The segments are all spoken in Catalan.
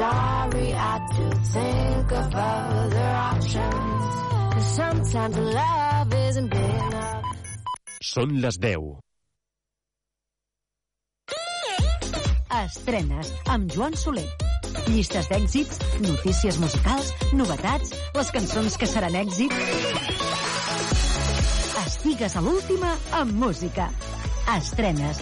sorry I to think of other options. Cause sometimes love isn't big enough. Són les 10. Estrenes amb Joan Soler. Llistes d'èxits, notícies musicals, novetats, les cançons que seran èxit. Estigues a l'última amb música. Estrenes.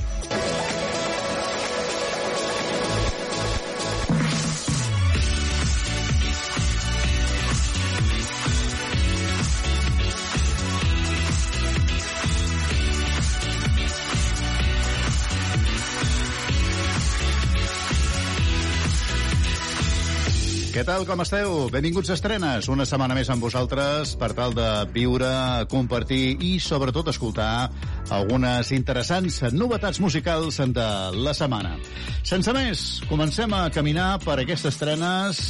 Què tal, com esteu? Benvinguts a Estrenes, una setmana més amb vosaltres per tal de viure, compartir i, sobretot, escoltar algunes interessants novetats musicals de la setmana. Sense més, comencem a caminar per aquestes estrenes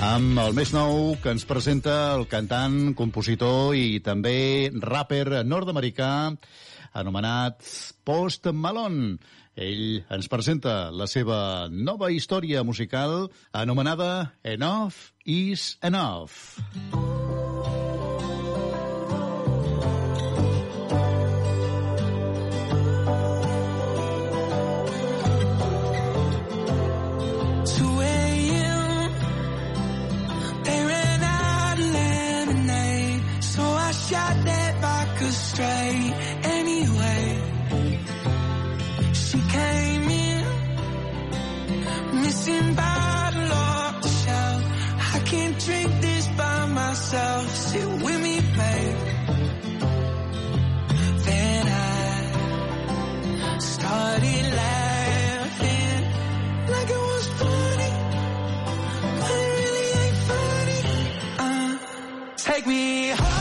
amb el més nou que ens presenta el cantant, compositor i també rapper nord-americà anomenat Post Malone. Ell ens presenta la seva nova història musical anomenada Enough is Enough. shot that straight take me home.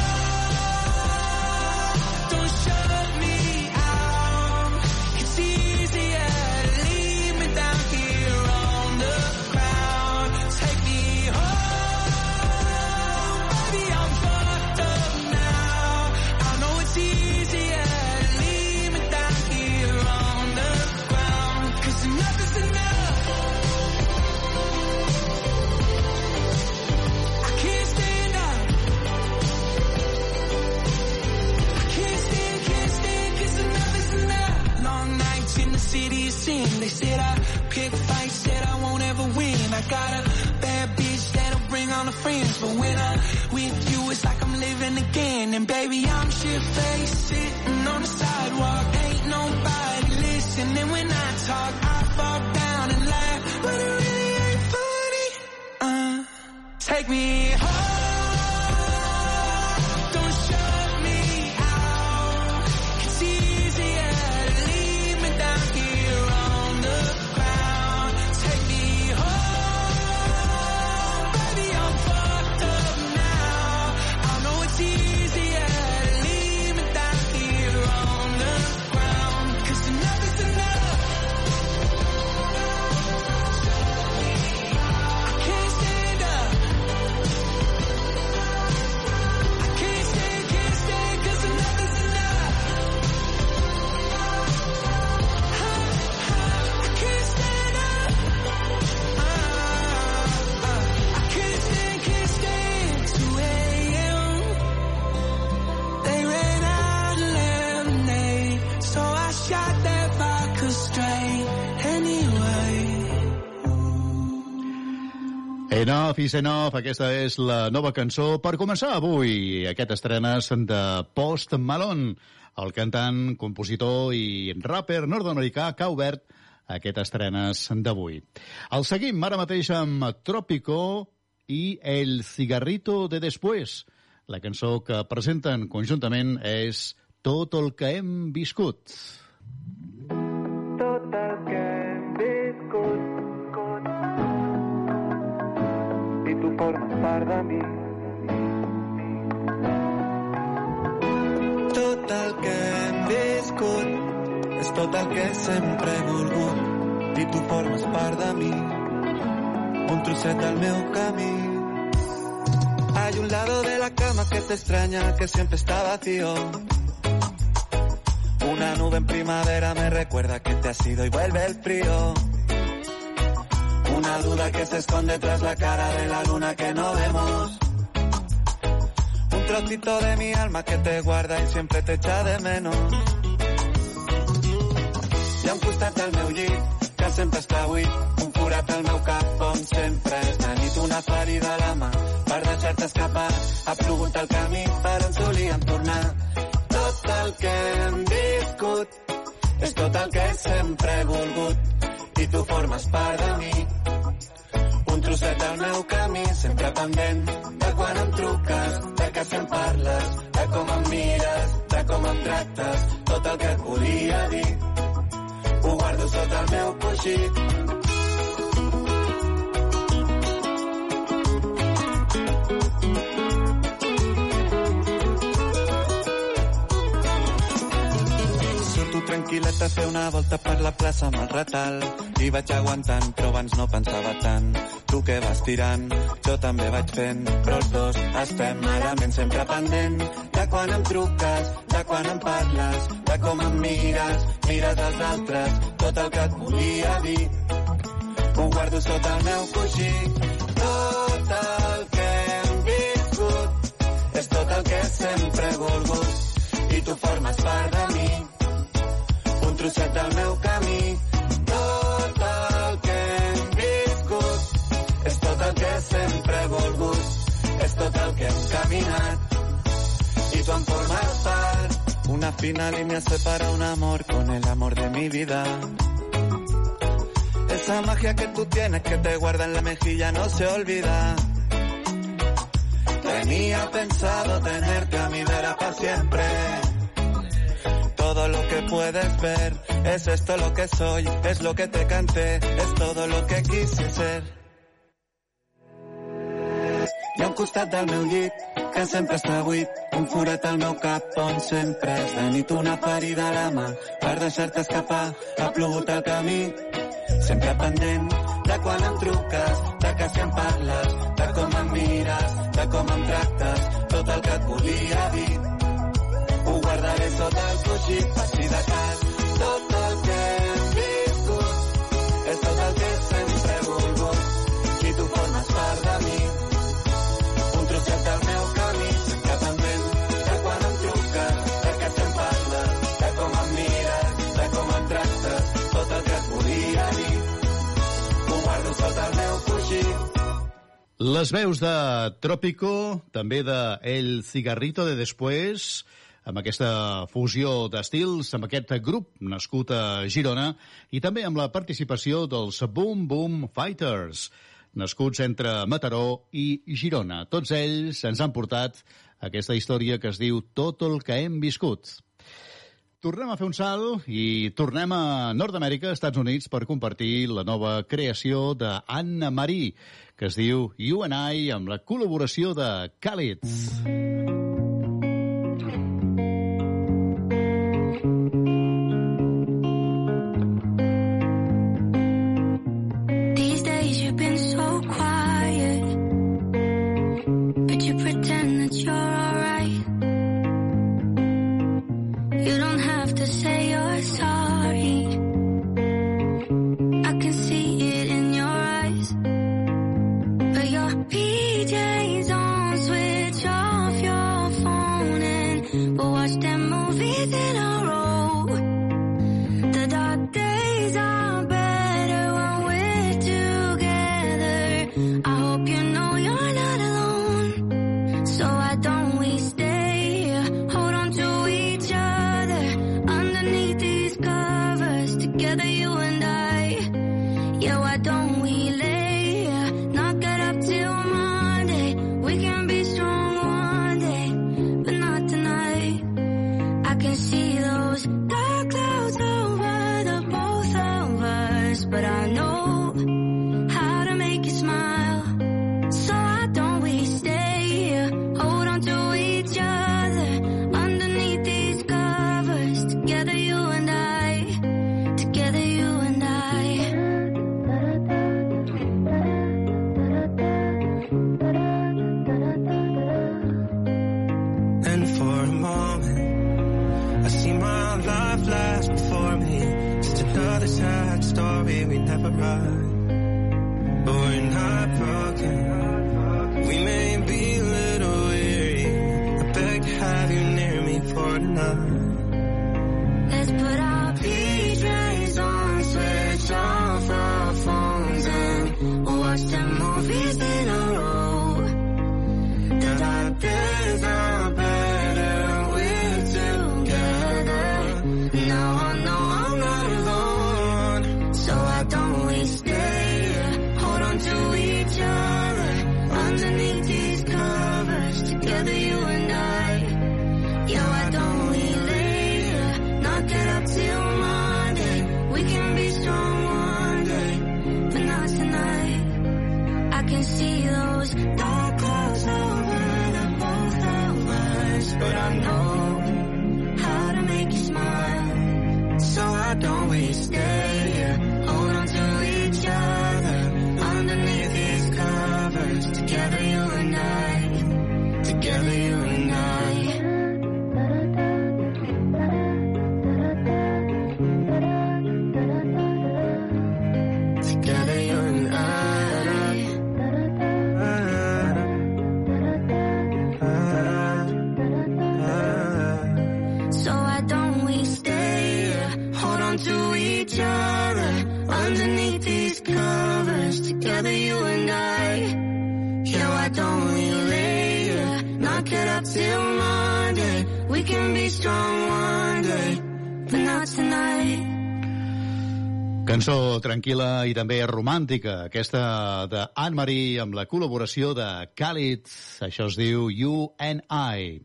They said I pick fights, said I won't ever win. I got a bad bitch that'll bring all the friends. But when I'm with you, it's like I'm living again. And baby, I'm shit faced, sitting on the sidewalk. Ain't nobody listening when I talk. I fall down and laugh, but it really ain't funny. Uh, take me home. Enough is enough, aquesta és la nova cançó per començar avui aquest estrenes de Post Malone, el cantant, compositor i rapper nord-americà que ha obert aquest estrenes d'avui. El seguim ara mateix amb Trópico i El cigarrito de después. La cançó que presenten conjuntament és Tot el que hem viscut. tot part de mi Tot que hem viscut és tot el que sempre he volgut i tu formes part de mi un trosset del meu camí Hay un lado de la cama que te extraña, que siempre está vacío. Una nube en primavera me recuerda que te has ido y vuelve el frío. Una duda que se esconde tras la cara de la luna que no vemos. Un trocito de mi alma que te guarda i sempre t'echa de menos. Ha un costat del meu llit que sempre està buit, un forat al meu cap on sempre és de nit una ferida a la mà per deixar-te escapar. Ha plogut el camí per on solíem tornar. Tot el que hem viscut és tot el que sempre he volgut i tu formes part de mi. Un trosset del meu camí, sempre pendent de quan em truques, de que si parles, de com em mires, de com em tractes, tot el que et volia dir. Ho guardo sota el meu coixí. Tranquil·leta fer una volta per la plaça amb el retal i vaig aguantant, però abans no pensava tant. Tu que vas tirant, jo també vaig fent, però els dos estem malament sempre pendent de quan em truques, de quan em parles, de com em mires, mires els altres, tot el que et volia dir. Ho guardo sota el meu coixí, tot el que hem viscut és tot el que sempre he volgut i tu formes part de trosset del meu camí. Tot el que hem viscut és tot el que sempre he volgut, és tot el que hem caminat i tu en formes part. Una fina línea separa un amor con el amor de mi vida. Esa magia que tú tienes que te guarda en la mejilla no se olvida. Tenía pensado tenerte a mi vera para siempre. Todo lo que puedes ver, es esto lo que soy, es lo que te canté, es todo lo que quise ser. Hi ha un costat del meu llit que sempre està buit, un forat al meu cap on sempre és de nit una ferida a la mà per deixar-te escapar, ha plogut el camí, sempre pendent de quan em truques, de que si em parles, de com em mires, de com em tractes, tot el que et volia dir. Ho guardaré sota el coixí, si de cas. Tot el que hem viscut és tot el que sempre he volgut i tu formes part de mi. Un trosset del meu camí, sempre pendent de quan em truques, de que si em parles, de com em mires, de com em tractes, tot el que et volia dir. Ho guardo sota el meu coixí, Les veus de Trópico, també de El Cigarrito de Después, amb aquesta fusió d'estils, amb aquest grup nascut a Girona, i també amb la participació dels Boom Boom Fighters, nascuts entre Mataró i Girona. Tots ells ens han portat aquesta història que es diu Tot el que hem viscut. Tornem a fer un salt i tornem a Nord-Amèrica, Estats Units, per compartir la nova creació d'Anna Marí, que es diu You and I, amb la col·laboració de Khalid. These strong one day, but not tonight. Cançó tranquil·la i també romàntica, aquesta de Anne-Marie amb la col·laboració de Khalid. Això es diu You and I.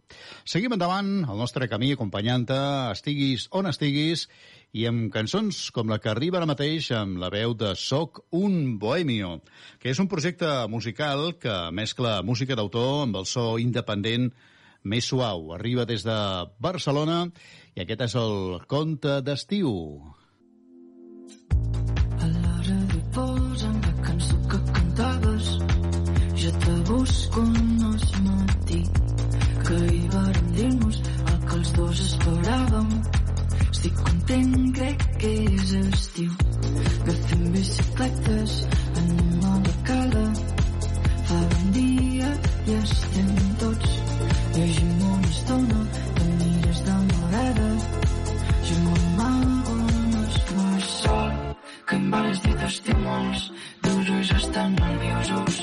Seguim endavant el nostre camí acompanyant-te, estiguis on estiguis, i amb cançons com la que arriba ara mateix amb la veu de Soc un Bohemio, que és un projecte musical que mescla música d'autor amb el so independent més suau. Arriba des de Barcelona i aquest és el conte d'estiu. A l'hora de posa'm la cançó que cantaves ja te busco un es matí que hi vam dir-nos el que els dos esperàvem estic content, crec que és estiu agafem bicicletes estímuls, teus ulls estan nerviosos.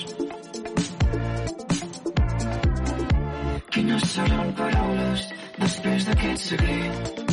Quines seran paraules després d'aquest secret?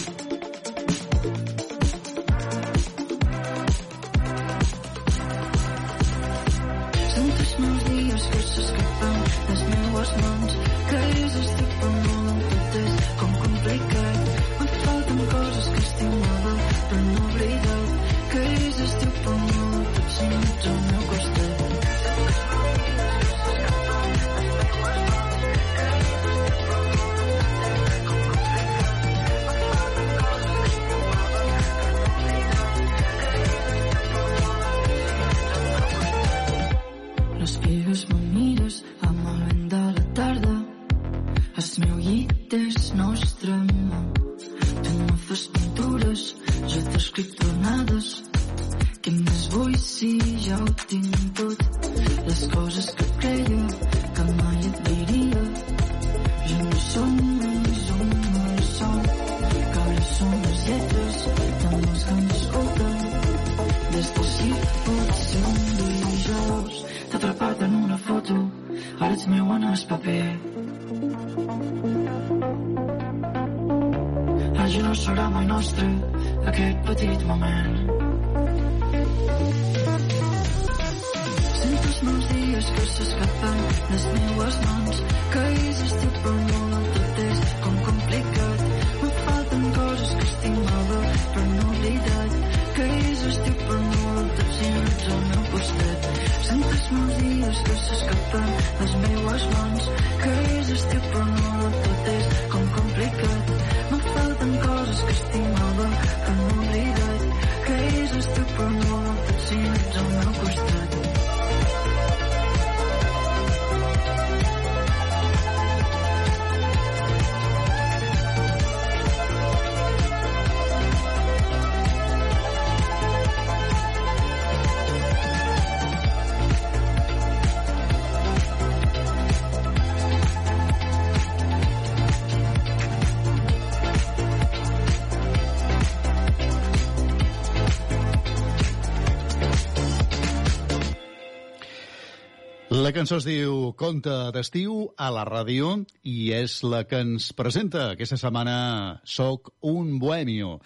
Cançó es diu Conte d'estiu a la ràdio i és la que ens presenta aquesta setmana Soc un bohemio.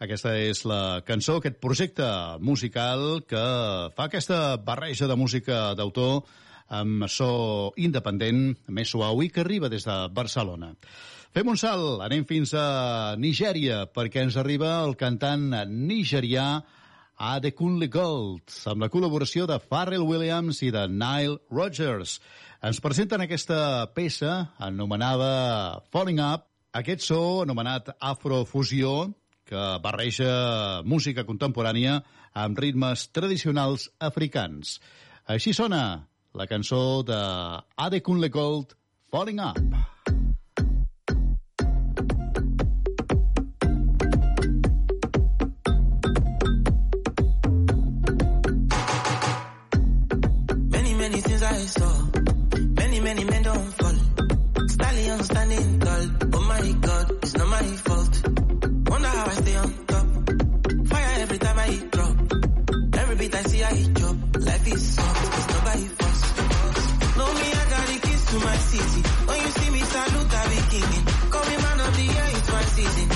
Aquesta és la cançó, aquest projecte musical que fa aquesta barreja de música d'autor amb so independent, més suau i que arriba des de Barcelona. Fem un salt, anem fins a Nigèria, perquè ens arriba el cantant nigerià Adekunle Gold, amb la col·laboració de Pharrell Williams i de Nile Rodgers. Ens presenten aquesta peça anomenada Falling Up, aquest so anomenat Afrofusió, que barreja música contemporània amb ritmes tradicionals africans. Així sona la cançó de Adekunle Gold, Falling Up. City. When you see me salute, I be kicking. Call me man of the year, it's my season.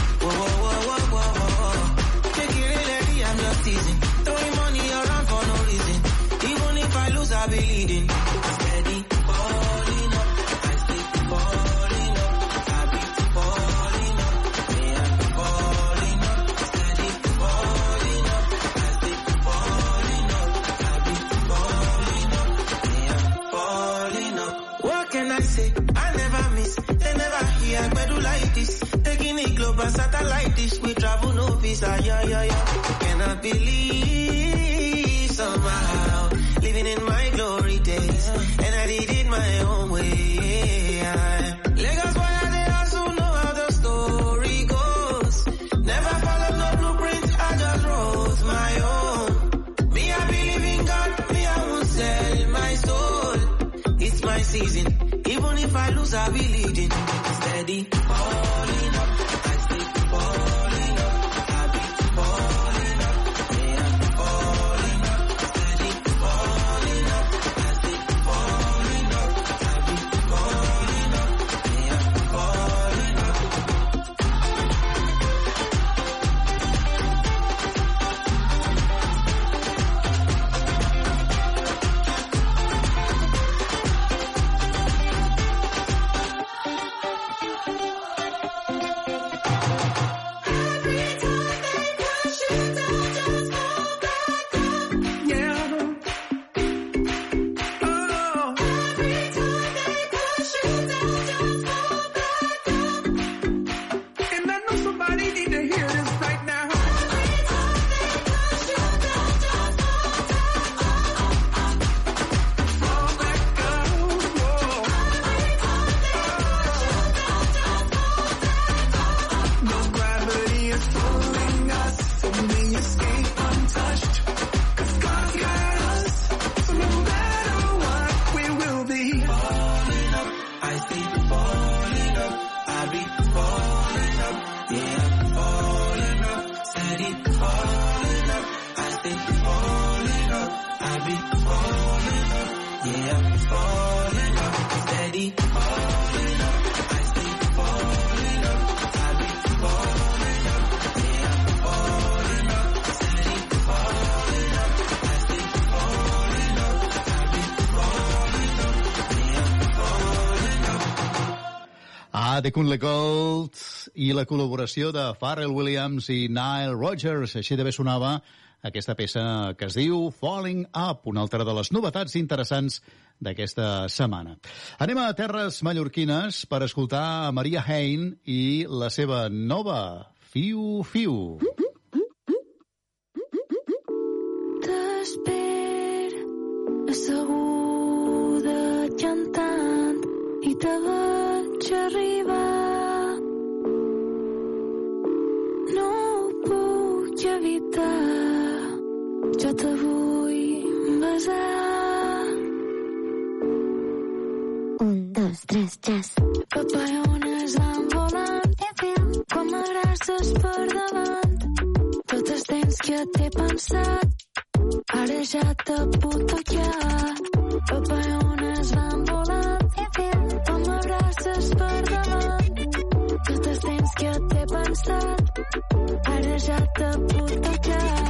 inside, yeah, yeah, yeah. Can I believe? Adekunle Gold i la col·laboració de Pharrell Williams i Nile Rodgers. Així d'haver sonava aquesta peça que es diu Falling Up, una altra de les novetats interessants d'aquesta setmana. Anem a terres mallorquines per escoltar Maria Hein i la seva nova Fiu Fiu. T'espero asseguda cantant i te que te vull besar. Un, dos, tres, jazz. Papallones van volant, com a grasses per davant. Totes tens que t'he pensat, ara ja te puc tocar. Papallones van volant, com a grasses per davant. Totes tens que t'he pensat, ara ja te puc tocar.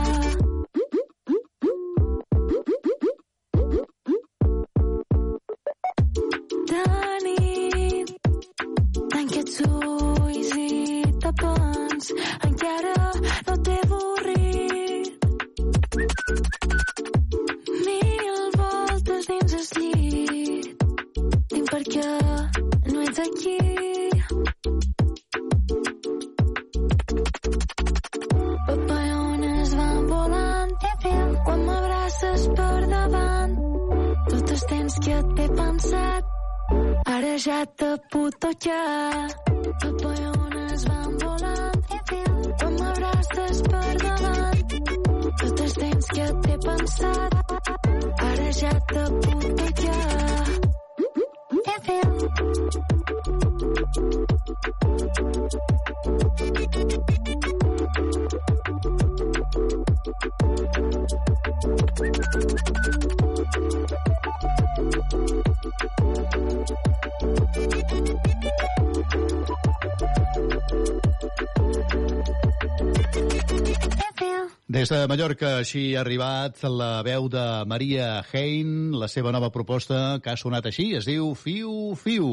Mallorca, així ha arribat la veu de Maria Hein, la seva nova proposta que ha sonat així, es diu Fiu Fiu.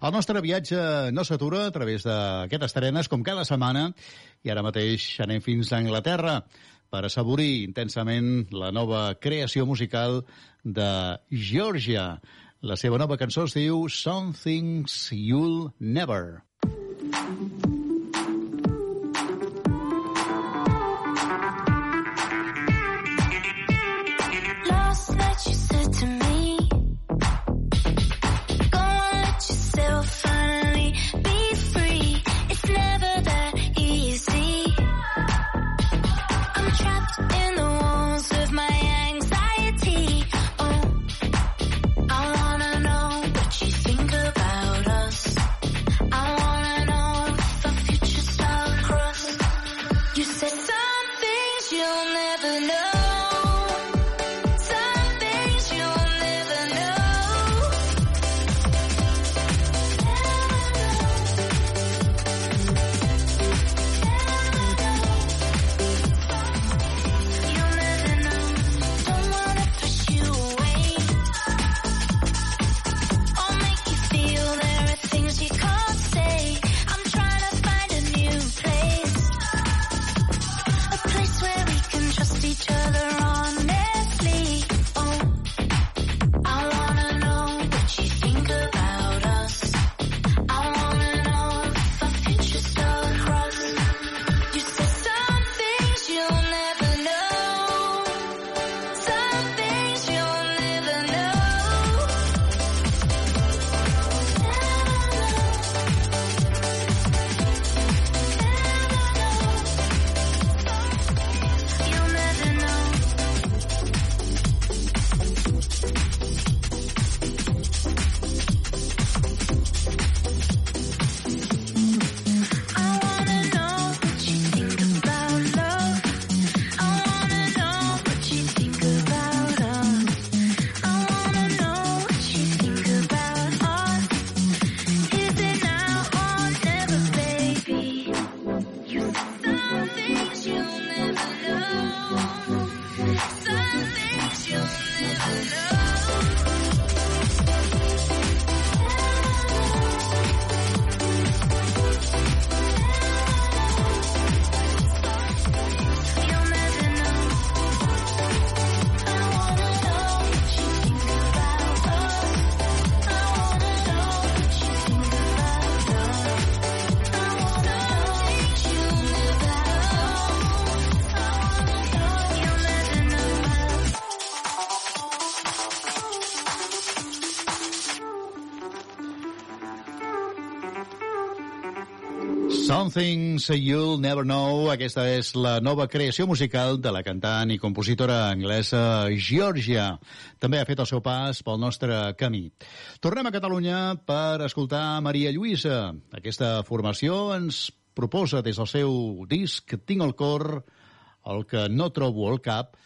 El nostre viatge no s'atura a través d'aquestes terenes, com cada setmana, i ara mateix anem fins a Anglaterra per assaborir intensament la nova creació musical de Georgia. La seva nova cançó es diu Some Things You'll Never. Mm -hmm. to me. Go and let yourself out. Things You'll Never Know. Aquesta és la nova creació musical de la cantant i compositora anglesa Georgia. També ha fet el seu pas pel nostre camí. Tornem a Catalunya per escoltar Maria Lluïsa. Aquesta formació ens proposa des del seu disc Tinc el cor, el que no trobo al cap,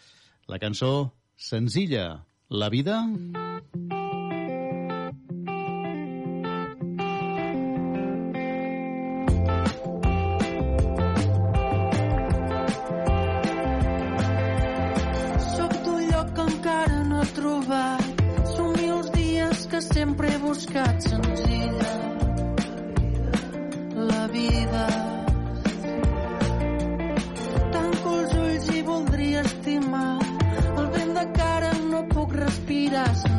la cançó senzilla, La vida... Mm. trobat. Somio els dies que sempre he buscat senzilla. La vida. Tanco els ulls i voldria estimar. El vent de cara no puc respirar senzilla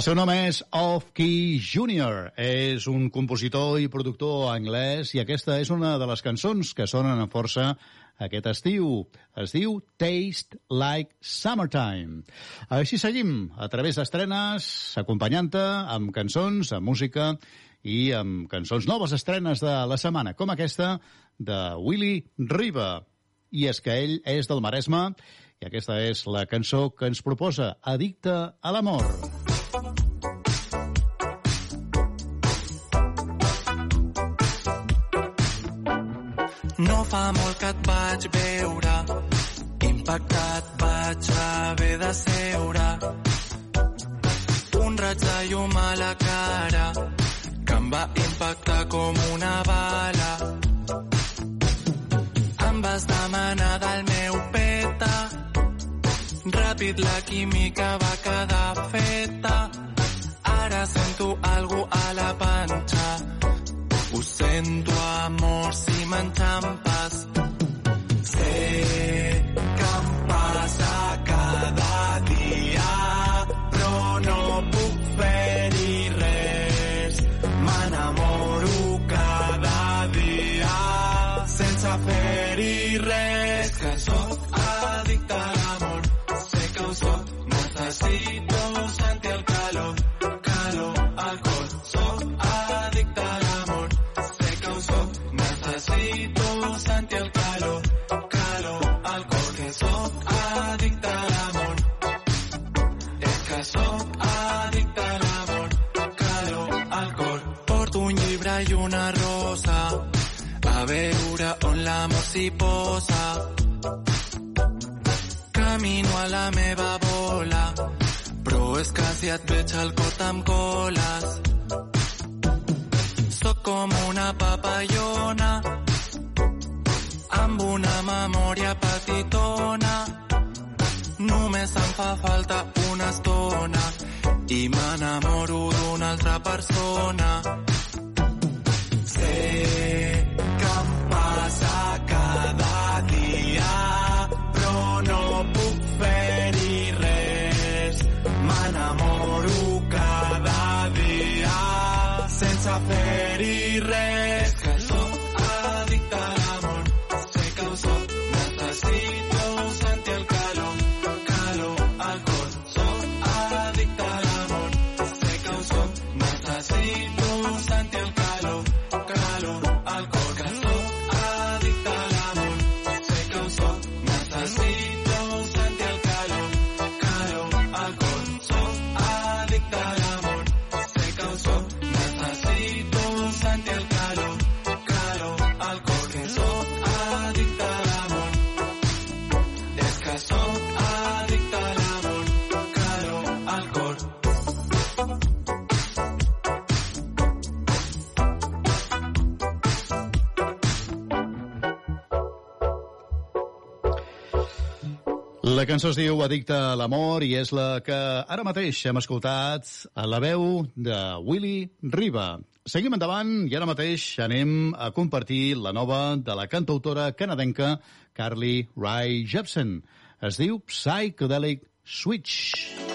El seu nom és Off Key Jr. És un compositor i productor anglès i aquesta és una de les cançons que sonen amb força aquest estiu. Es diu Taste Like Summertime. Així seguim, a través d'estrenes, acompanyant-te amb cançons, amb música i amb cançons noves estrenes de la setmana, com aquesta de Willy Riba. I és que ell és del Maresme i aquesta és la cançó que ens proposa Addicte a l'amor. No fa molt que et vaig veure, impactat vaig haver de seure. Un raig de llum a la cara, que em va impactar com una bala. Em vas demanar del meu peta, ràpid la química va quedar feta. Ara sento algú a la panxa, ho sento, amor, si mantam però és que si et veig al cot em coles. Sóc com una papallona, amb una memòria petitona. Només em fa falta una estona i m'enamoro d'una altra persona. mi rey. Cançó es diu Addicte a l'amor i és la que ara mateix hem escoltat a la veu de Willy Riba. Seguim endavant i ara mateix anem a compartir la nova de la cantautora canadenca Carly Rae Jepsen. Es diu Psychedelic Switch. I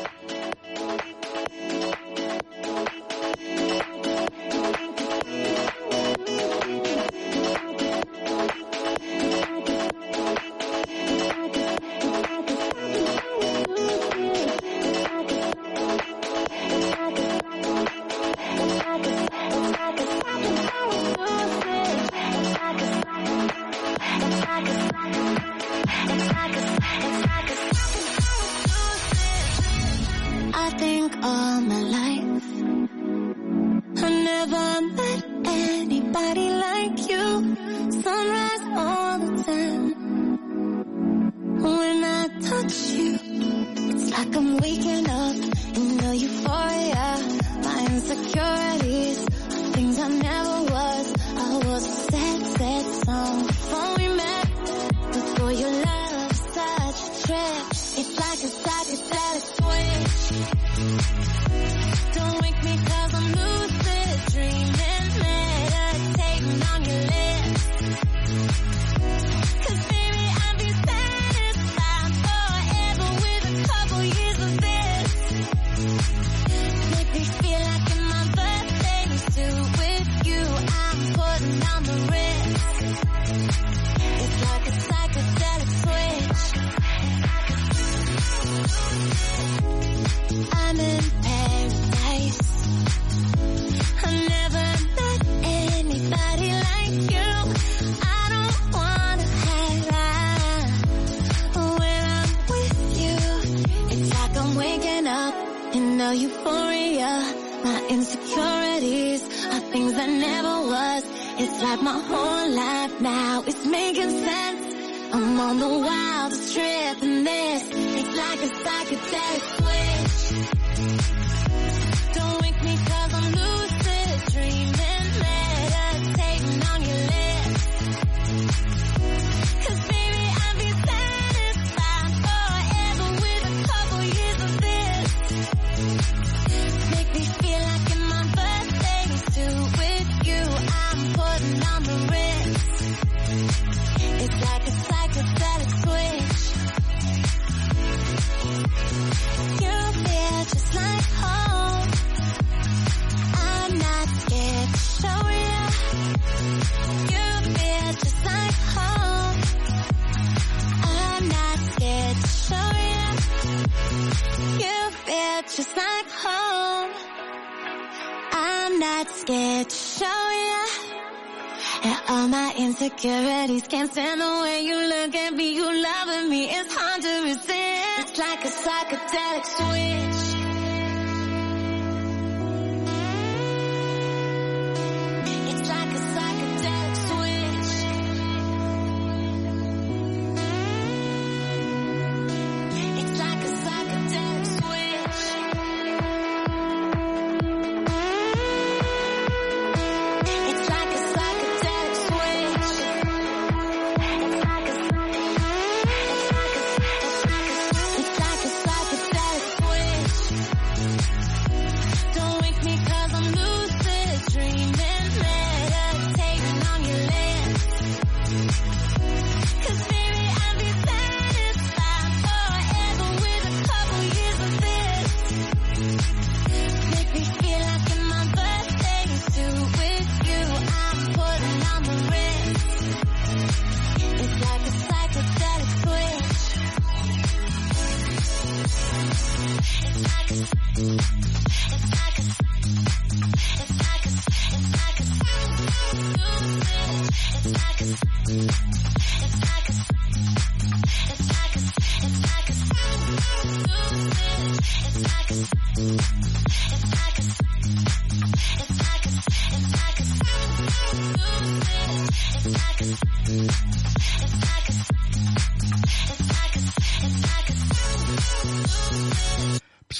all my insecurities can't stand the way you look at me. You loving me, it's hard to resist. It's like a psychedelic switch.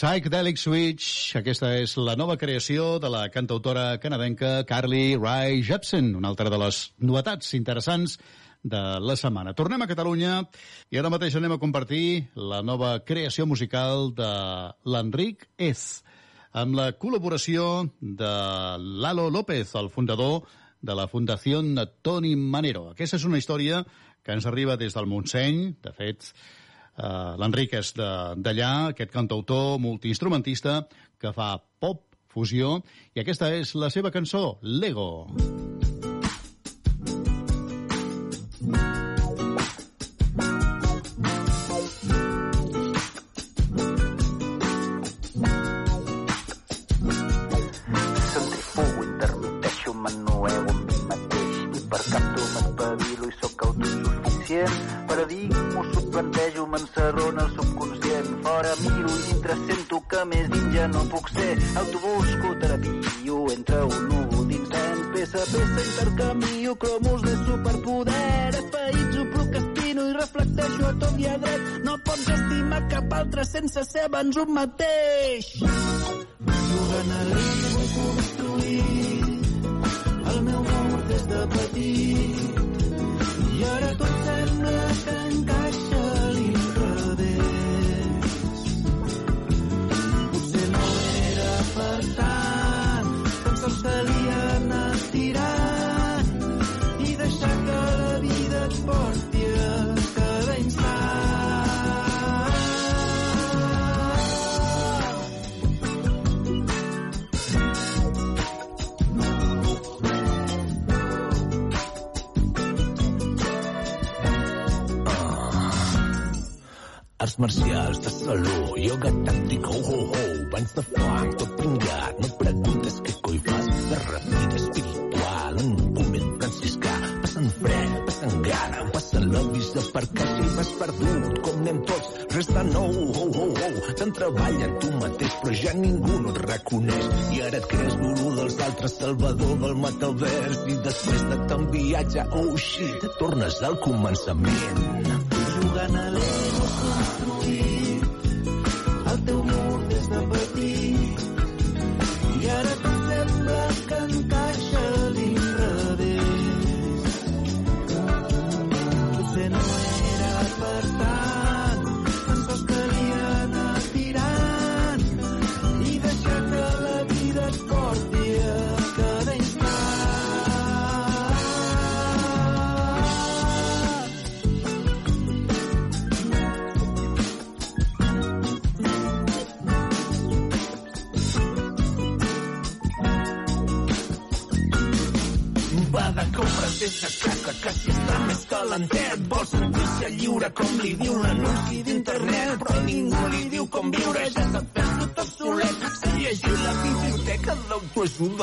Psychedelic Switch, aquesta és la nova creació de la cantautora canadenca Carly Rae Jepsen, una altra de les novetats interessants de la setmana. Tornem a Catalunya i ara mateix anem a compartir la nova creació musical de l'Enric Ez, amb la col·laboració de Lalo López, el fundador de la Fundació Toni Manero. Aquesta és una història que ens arriba des del Montseny, de fet, Uh, L'Enric és d'allà, aquest cantautor multiinstrumentista que fa pop, fusió, i aquesta és la seva cançó, Lego. Mateix i per sóc autosuficient. Paradigmo, suplantejo, m'encerrona el subconscient. Fora miro i dintre sento que més d'inja no puc ser. Autobusco, terapio, entre un núvol d'incens. Peça peça intercanvio cromos de superpoder. Espaïtzo, procrastino i reflecteixo a tot i a dret. No pots estimar cap altre sense ser abans un mateix. Jugant a l'ego construït el meu mur des de petit i ara tot sembla que encaixa i la vida et porti a cada instant. Arts marcials de saló, ioga tàctic, ho, ho, ho, banys de fang, tot pingat, no què treballa tu mateix, però ja ningú no et reconeix. I ara et creus gurú dels altres, salvador del metavers, i després de tant viatge, oh shit, tornes al començament. Jugant a l'ego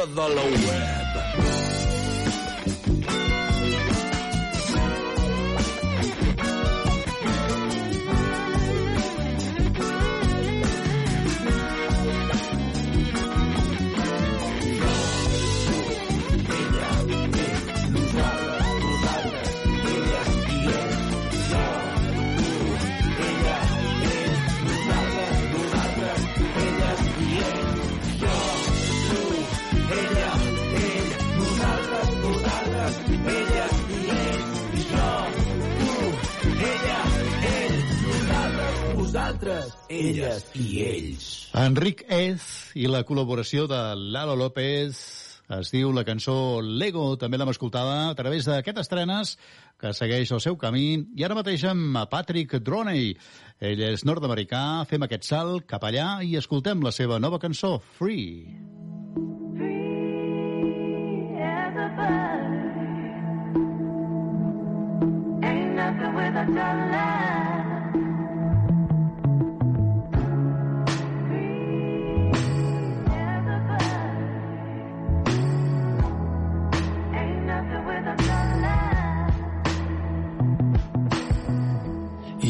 d'autoajuda de la i la col·laboració de Lalo López es diu la cançó Lego, també l'hem escoltada a través d'aquest estrenes que segueix el seu camí i ara mateix amb Patrick Droney. Ell és nord-americà, fem aquest salt cap allà i escoltem la seva nova cançó, Free. Ain't nothing without your love.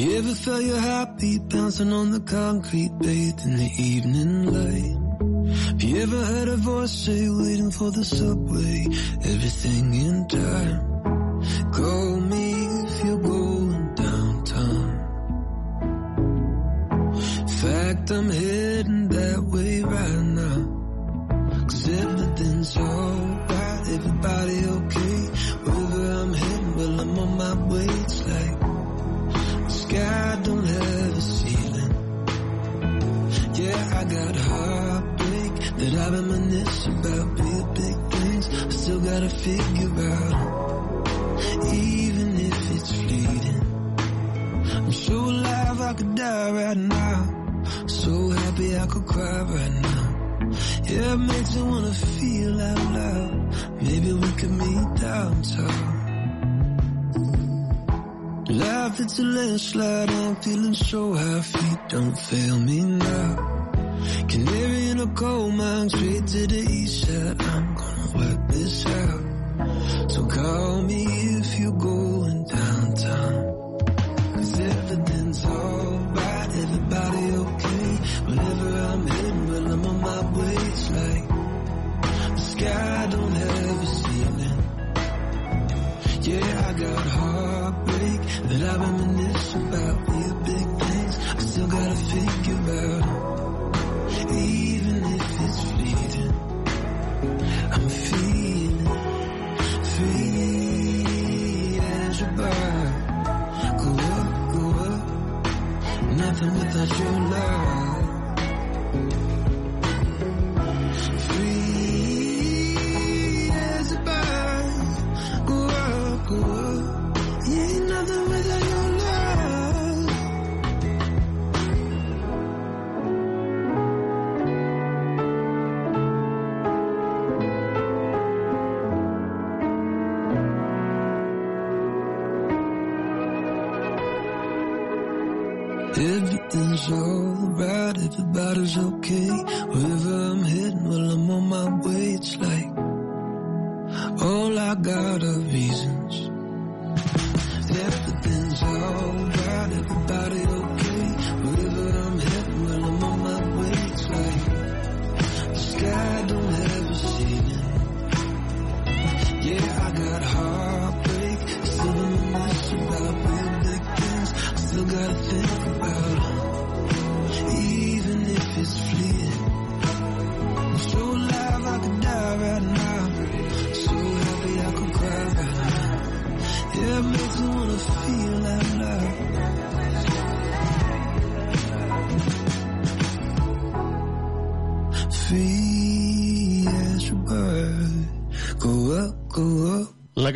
You ever felt your heartbeat bouncing on the concrete, bathed in the evening light? Have you ever heard a voice say, waiting for the subway, everything in time? Call me if you're going downtown. Fact, I'm heading that way right now. Cause everything's alright, everybody okay. Wherever I'm heading, well, I'm on my way. It's like sky don't have a ceiling. Yeah, I got heartbreak that I reminisce about real big things. I still gotta figure out, even if it's fleeting. I'm so alive I could die right now. So happy I could cry right now. Yeah, it makes me wanna feel out loud. Maybe we could meet downtown. It's a landslide. I'm feeling so high. Feet don't fail me now. Canary in a coal mine, straight to the east side. I'm gonna work this out. So call me if you're going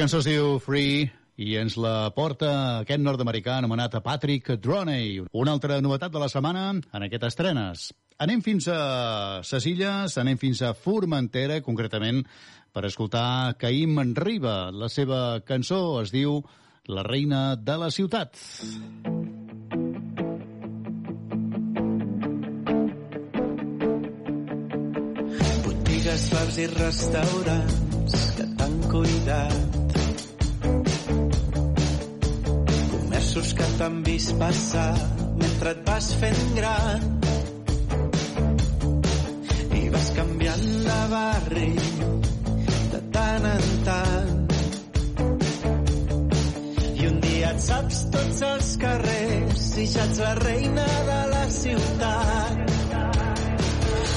cançó es diu Free i ens la porta aquest nord-americà anomenat Patrick Droney. Una altra novetat de la setmana en aquestes estrenes. Anem fins a ses illes, anem fins a Formentera, concretament, per escoltar Caïm Riba. La seva cançó es diu La reina de la ciutat. Botigues, bars i restaurants que t'han cuidat. Comerços que t'han vist passar mentre et vas fent gran. I vas canviant de barri de tant en tant. I un dia et saps tots els carrers i ja ets la reina de la ciutat.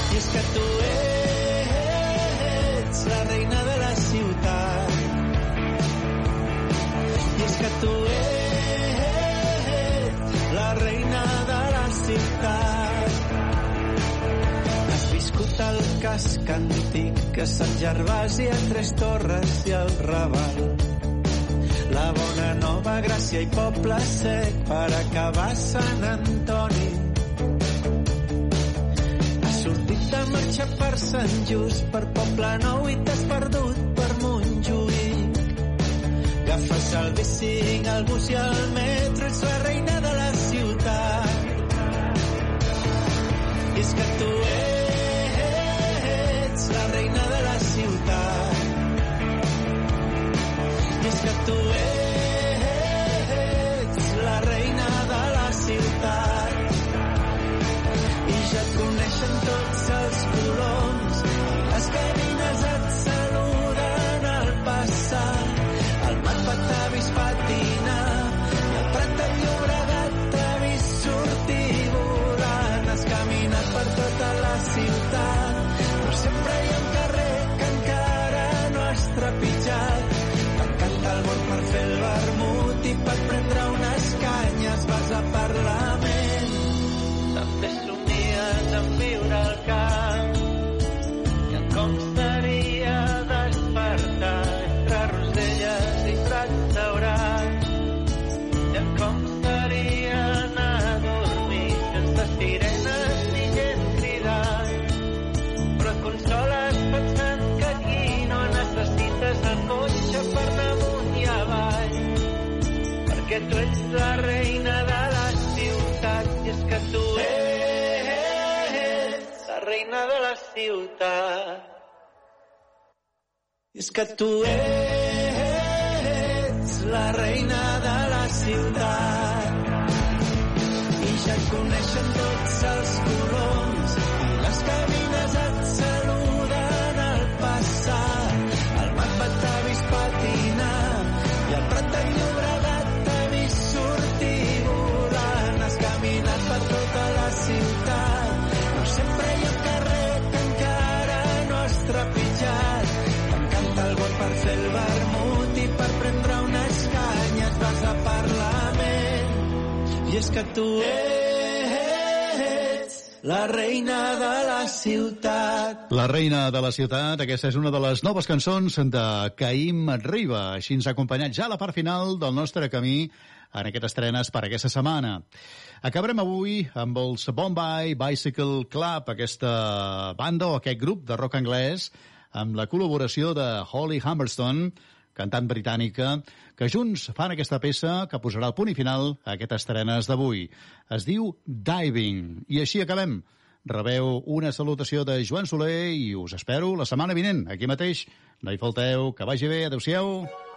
I és que tu ets la reina de la ciutat. I és que tu ets ciutat. Has viscut el casc antic que Sant Gervasi a Tres Torres i el Raval. La bona nova Gràcia i Poble Sec per acabar Sant Antoni sortit de marxa per Sant Just, per Poble Nou i t'has perdut per Montjuïc. Agafes el B5, el bus i el metro, ets la reina de la I és que tu ets la reina de la ciutat. I és que tu ets ciutat. És que tu ets la reina de la ciutat. I ja et coneixen tots els és que tu ets la reina de la ciutat La reina de la ciutat, aquesta és una de les noves cançons de Caïm Riba. Així ens ha acompanyat ja a la part final del nostre camí en aquestes estrenes per aquesta setmana. Acabarem avui amb els Bombay Bicycle Club, aquesta banda o aquest grup de rock anglès, amb la col·laboració de Holly Humberstone, cantant britànica, que junts fan aquesta peça que posarà el punt i final a aquestes estrenes d'avui. Es diu Diving. I així acabem. Rebeu una salutació de Joan Soler i us espero la setmana vinent, aquí mateix. No hi falteu, que vagi bé, adeu-siau. Wake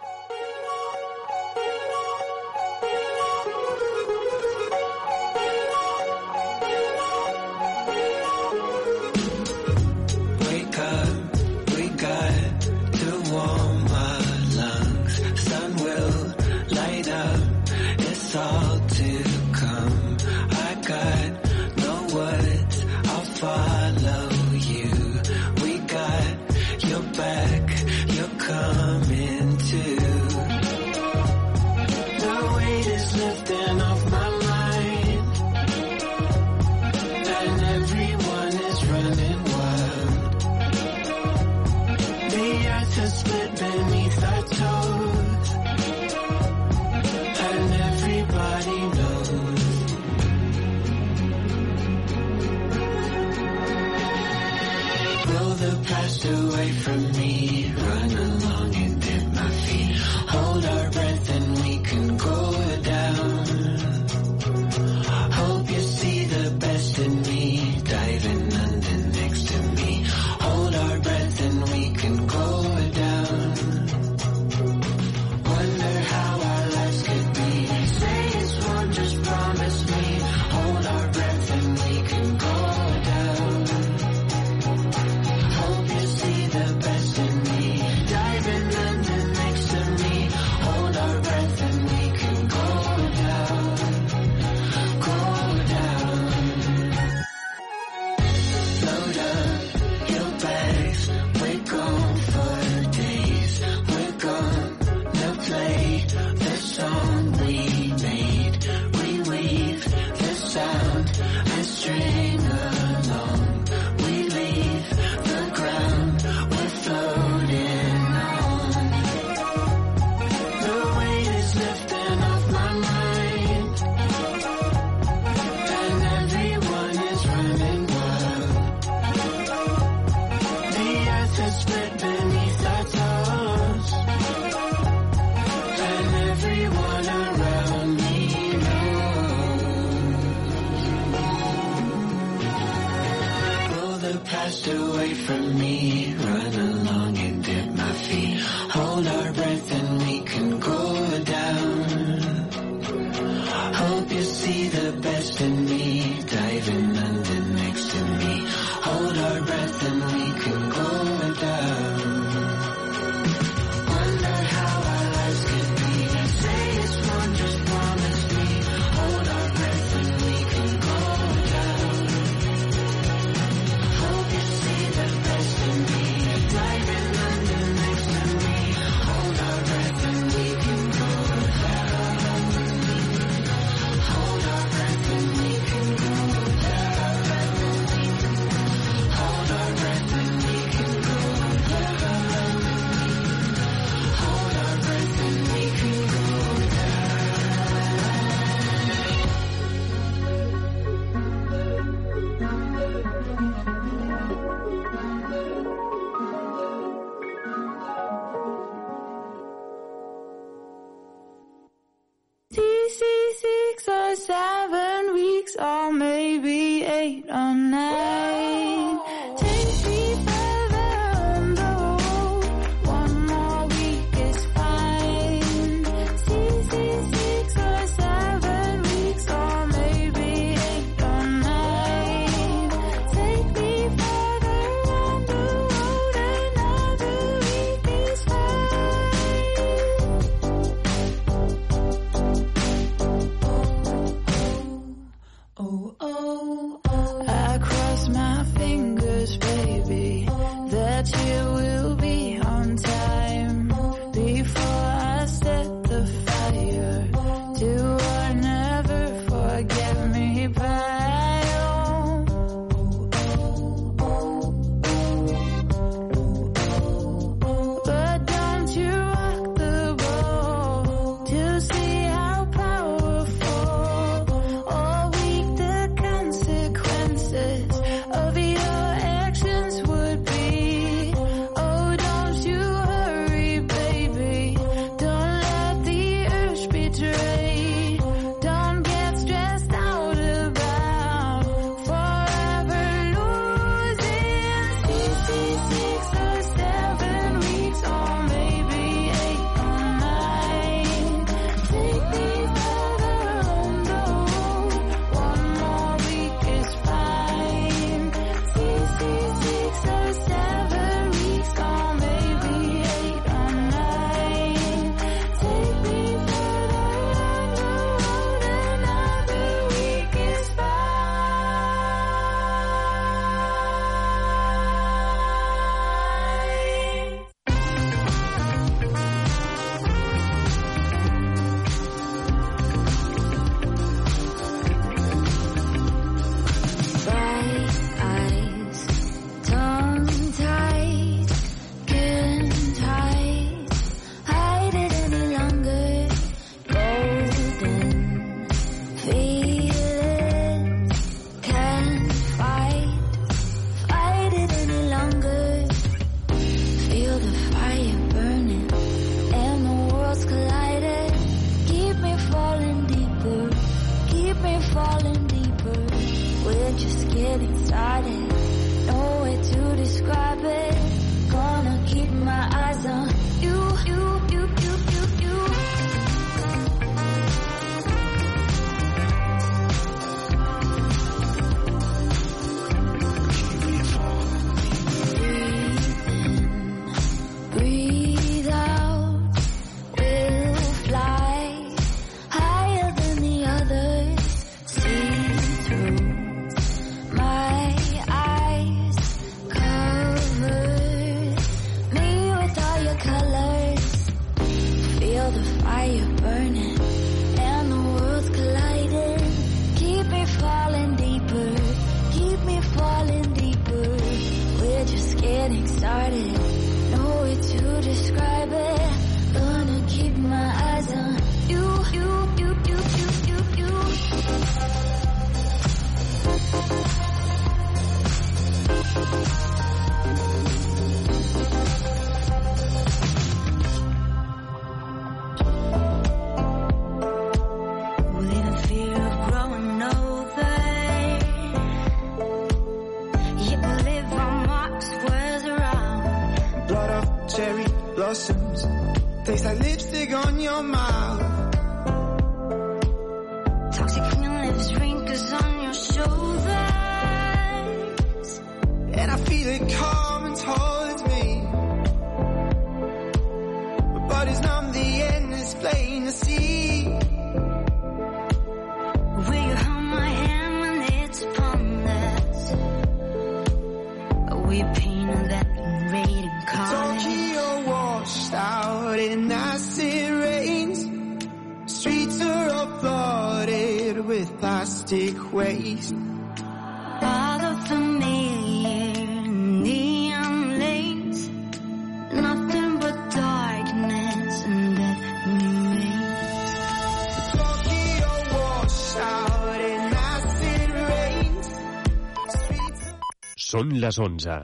Són les 11.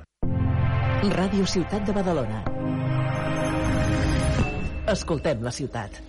Ràdio Ciutat de Badalona. Escoltem la ciutat.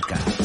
Cantábrica.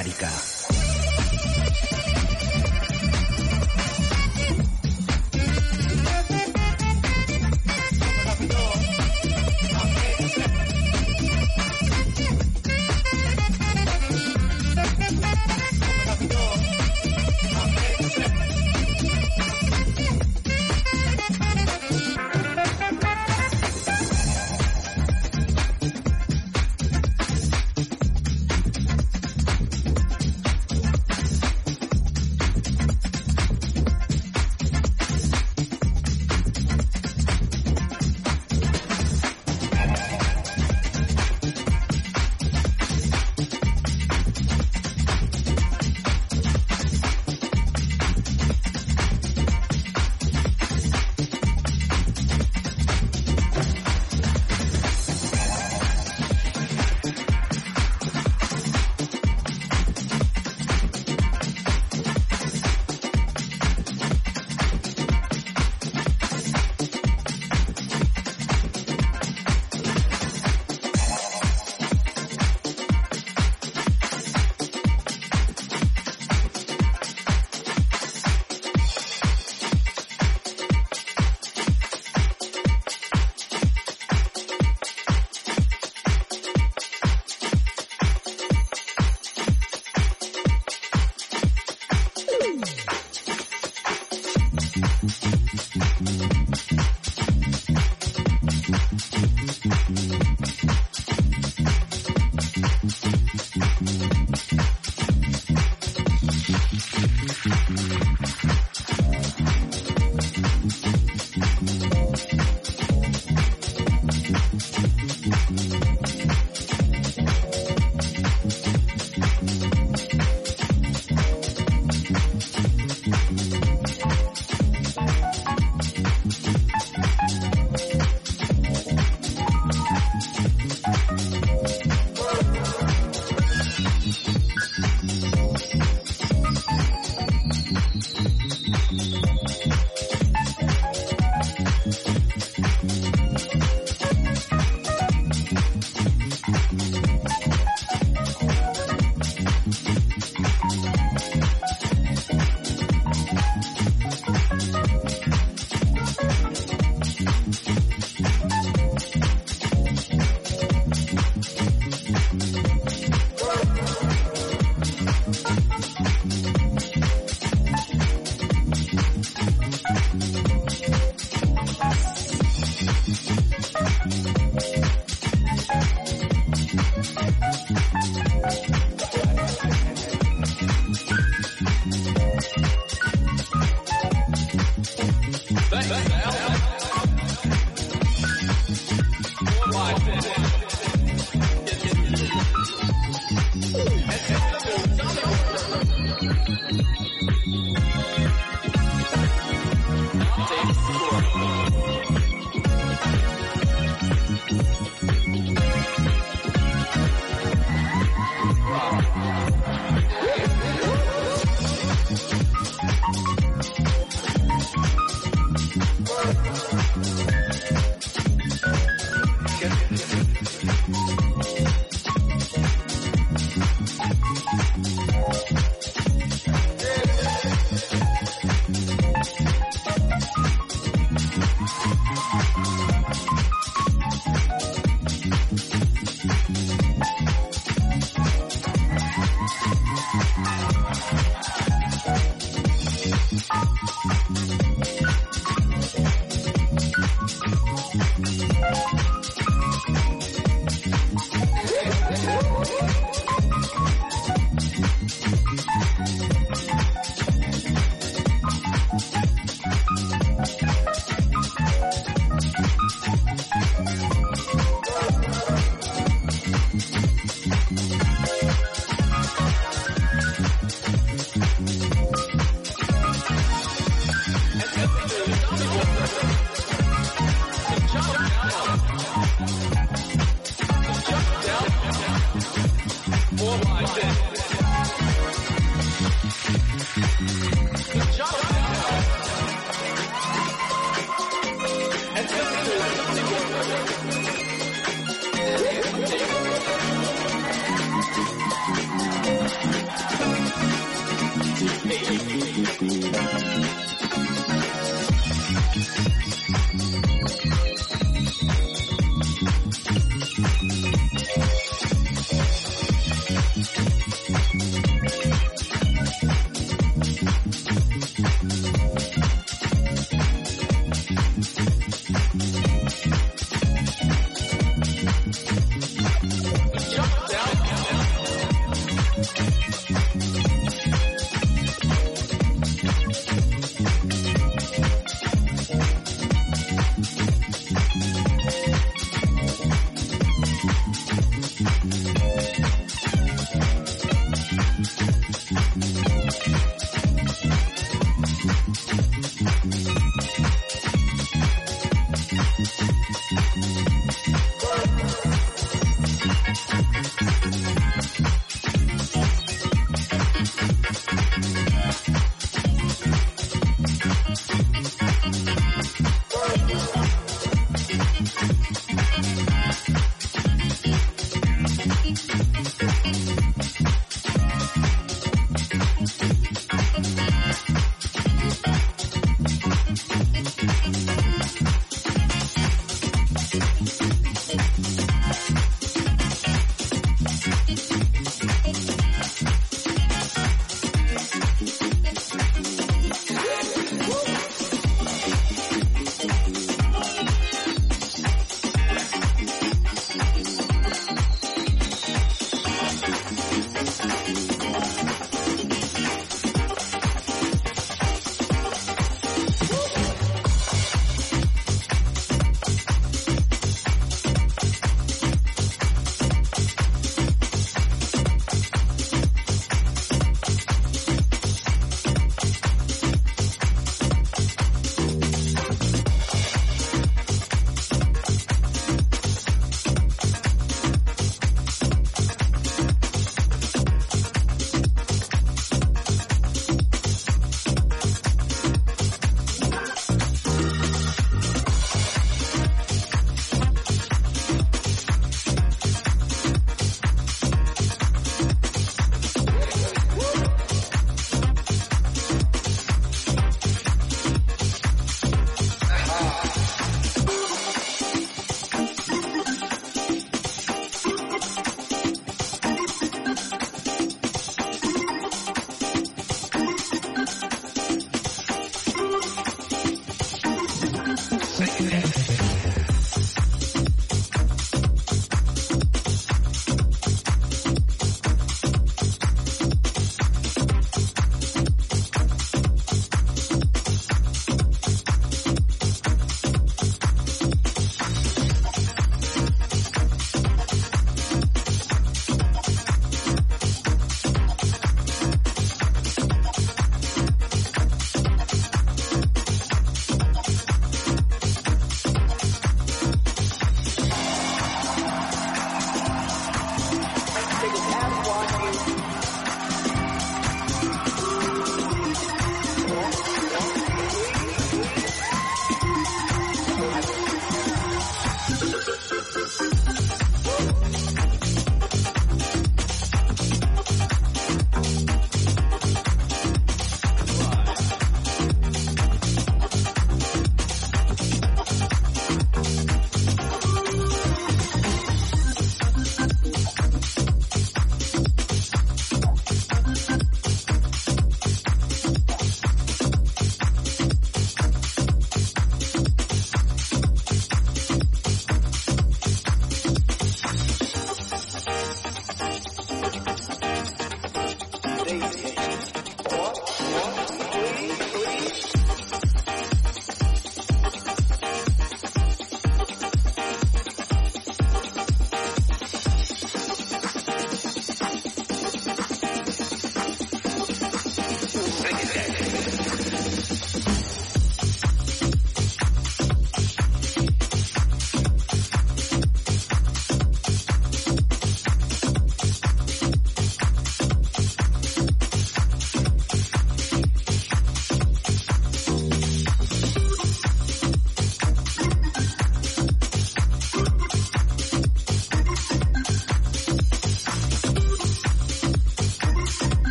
Baleárica.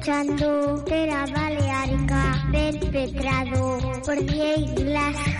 escuchando de la Baleárica, perpetrado por Diego Glass.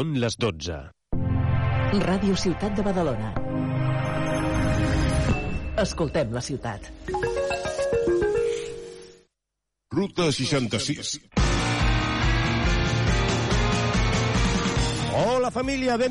Són les 12. Ràdio Ciutat de Badalona. Escoltem la ciutat. Ruta 66. Hola família, benvinguts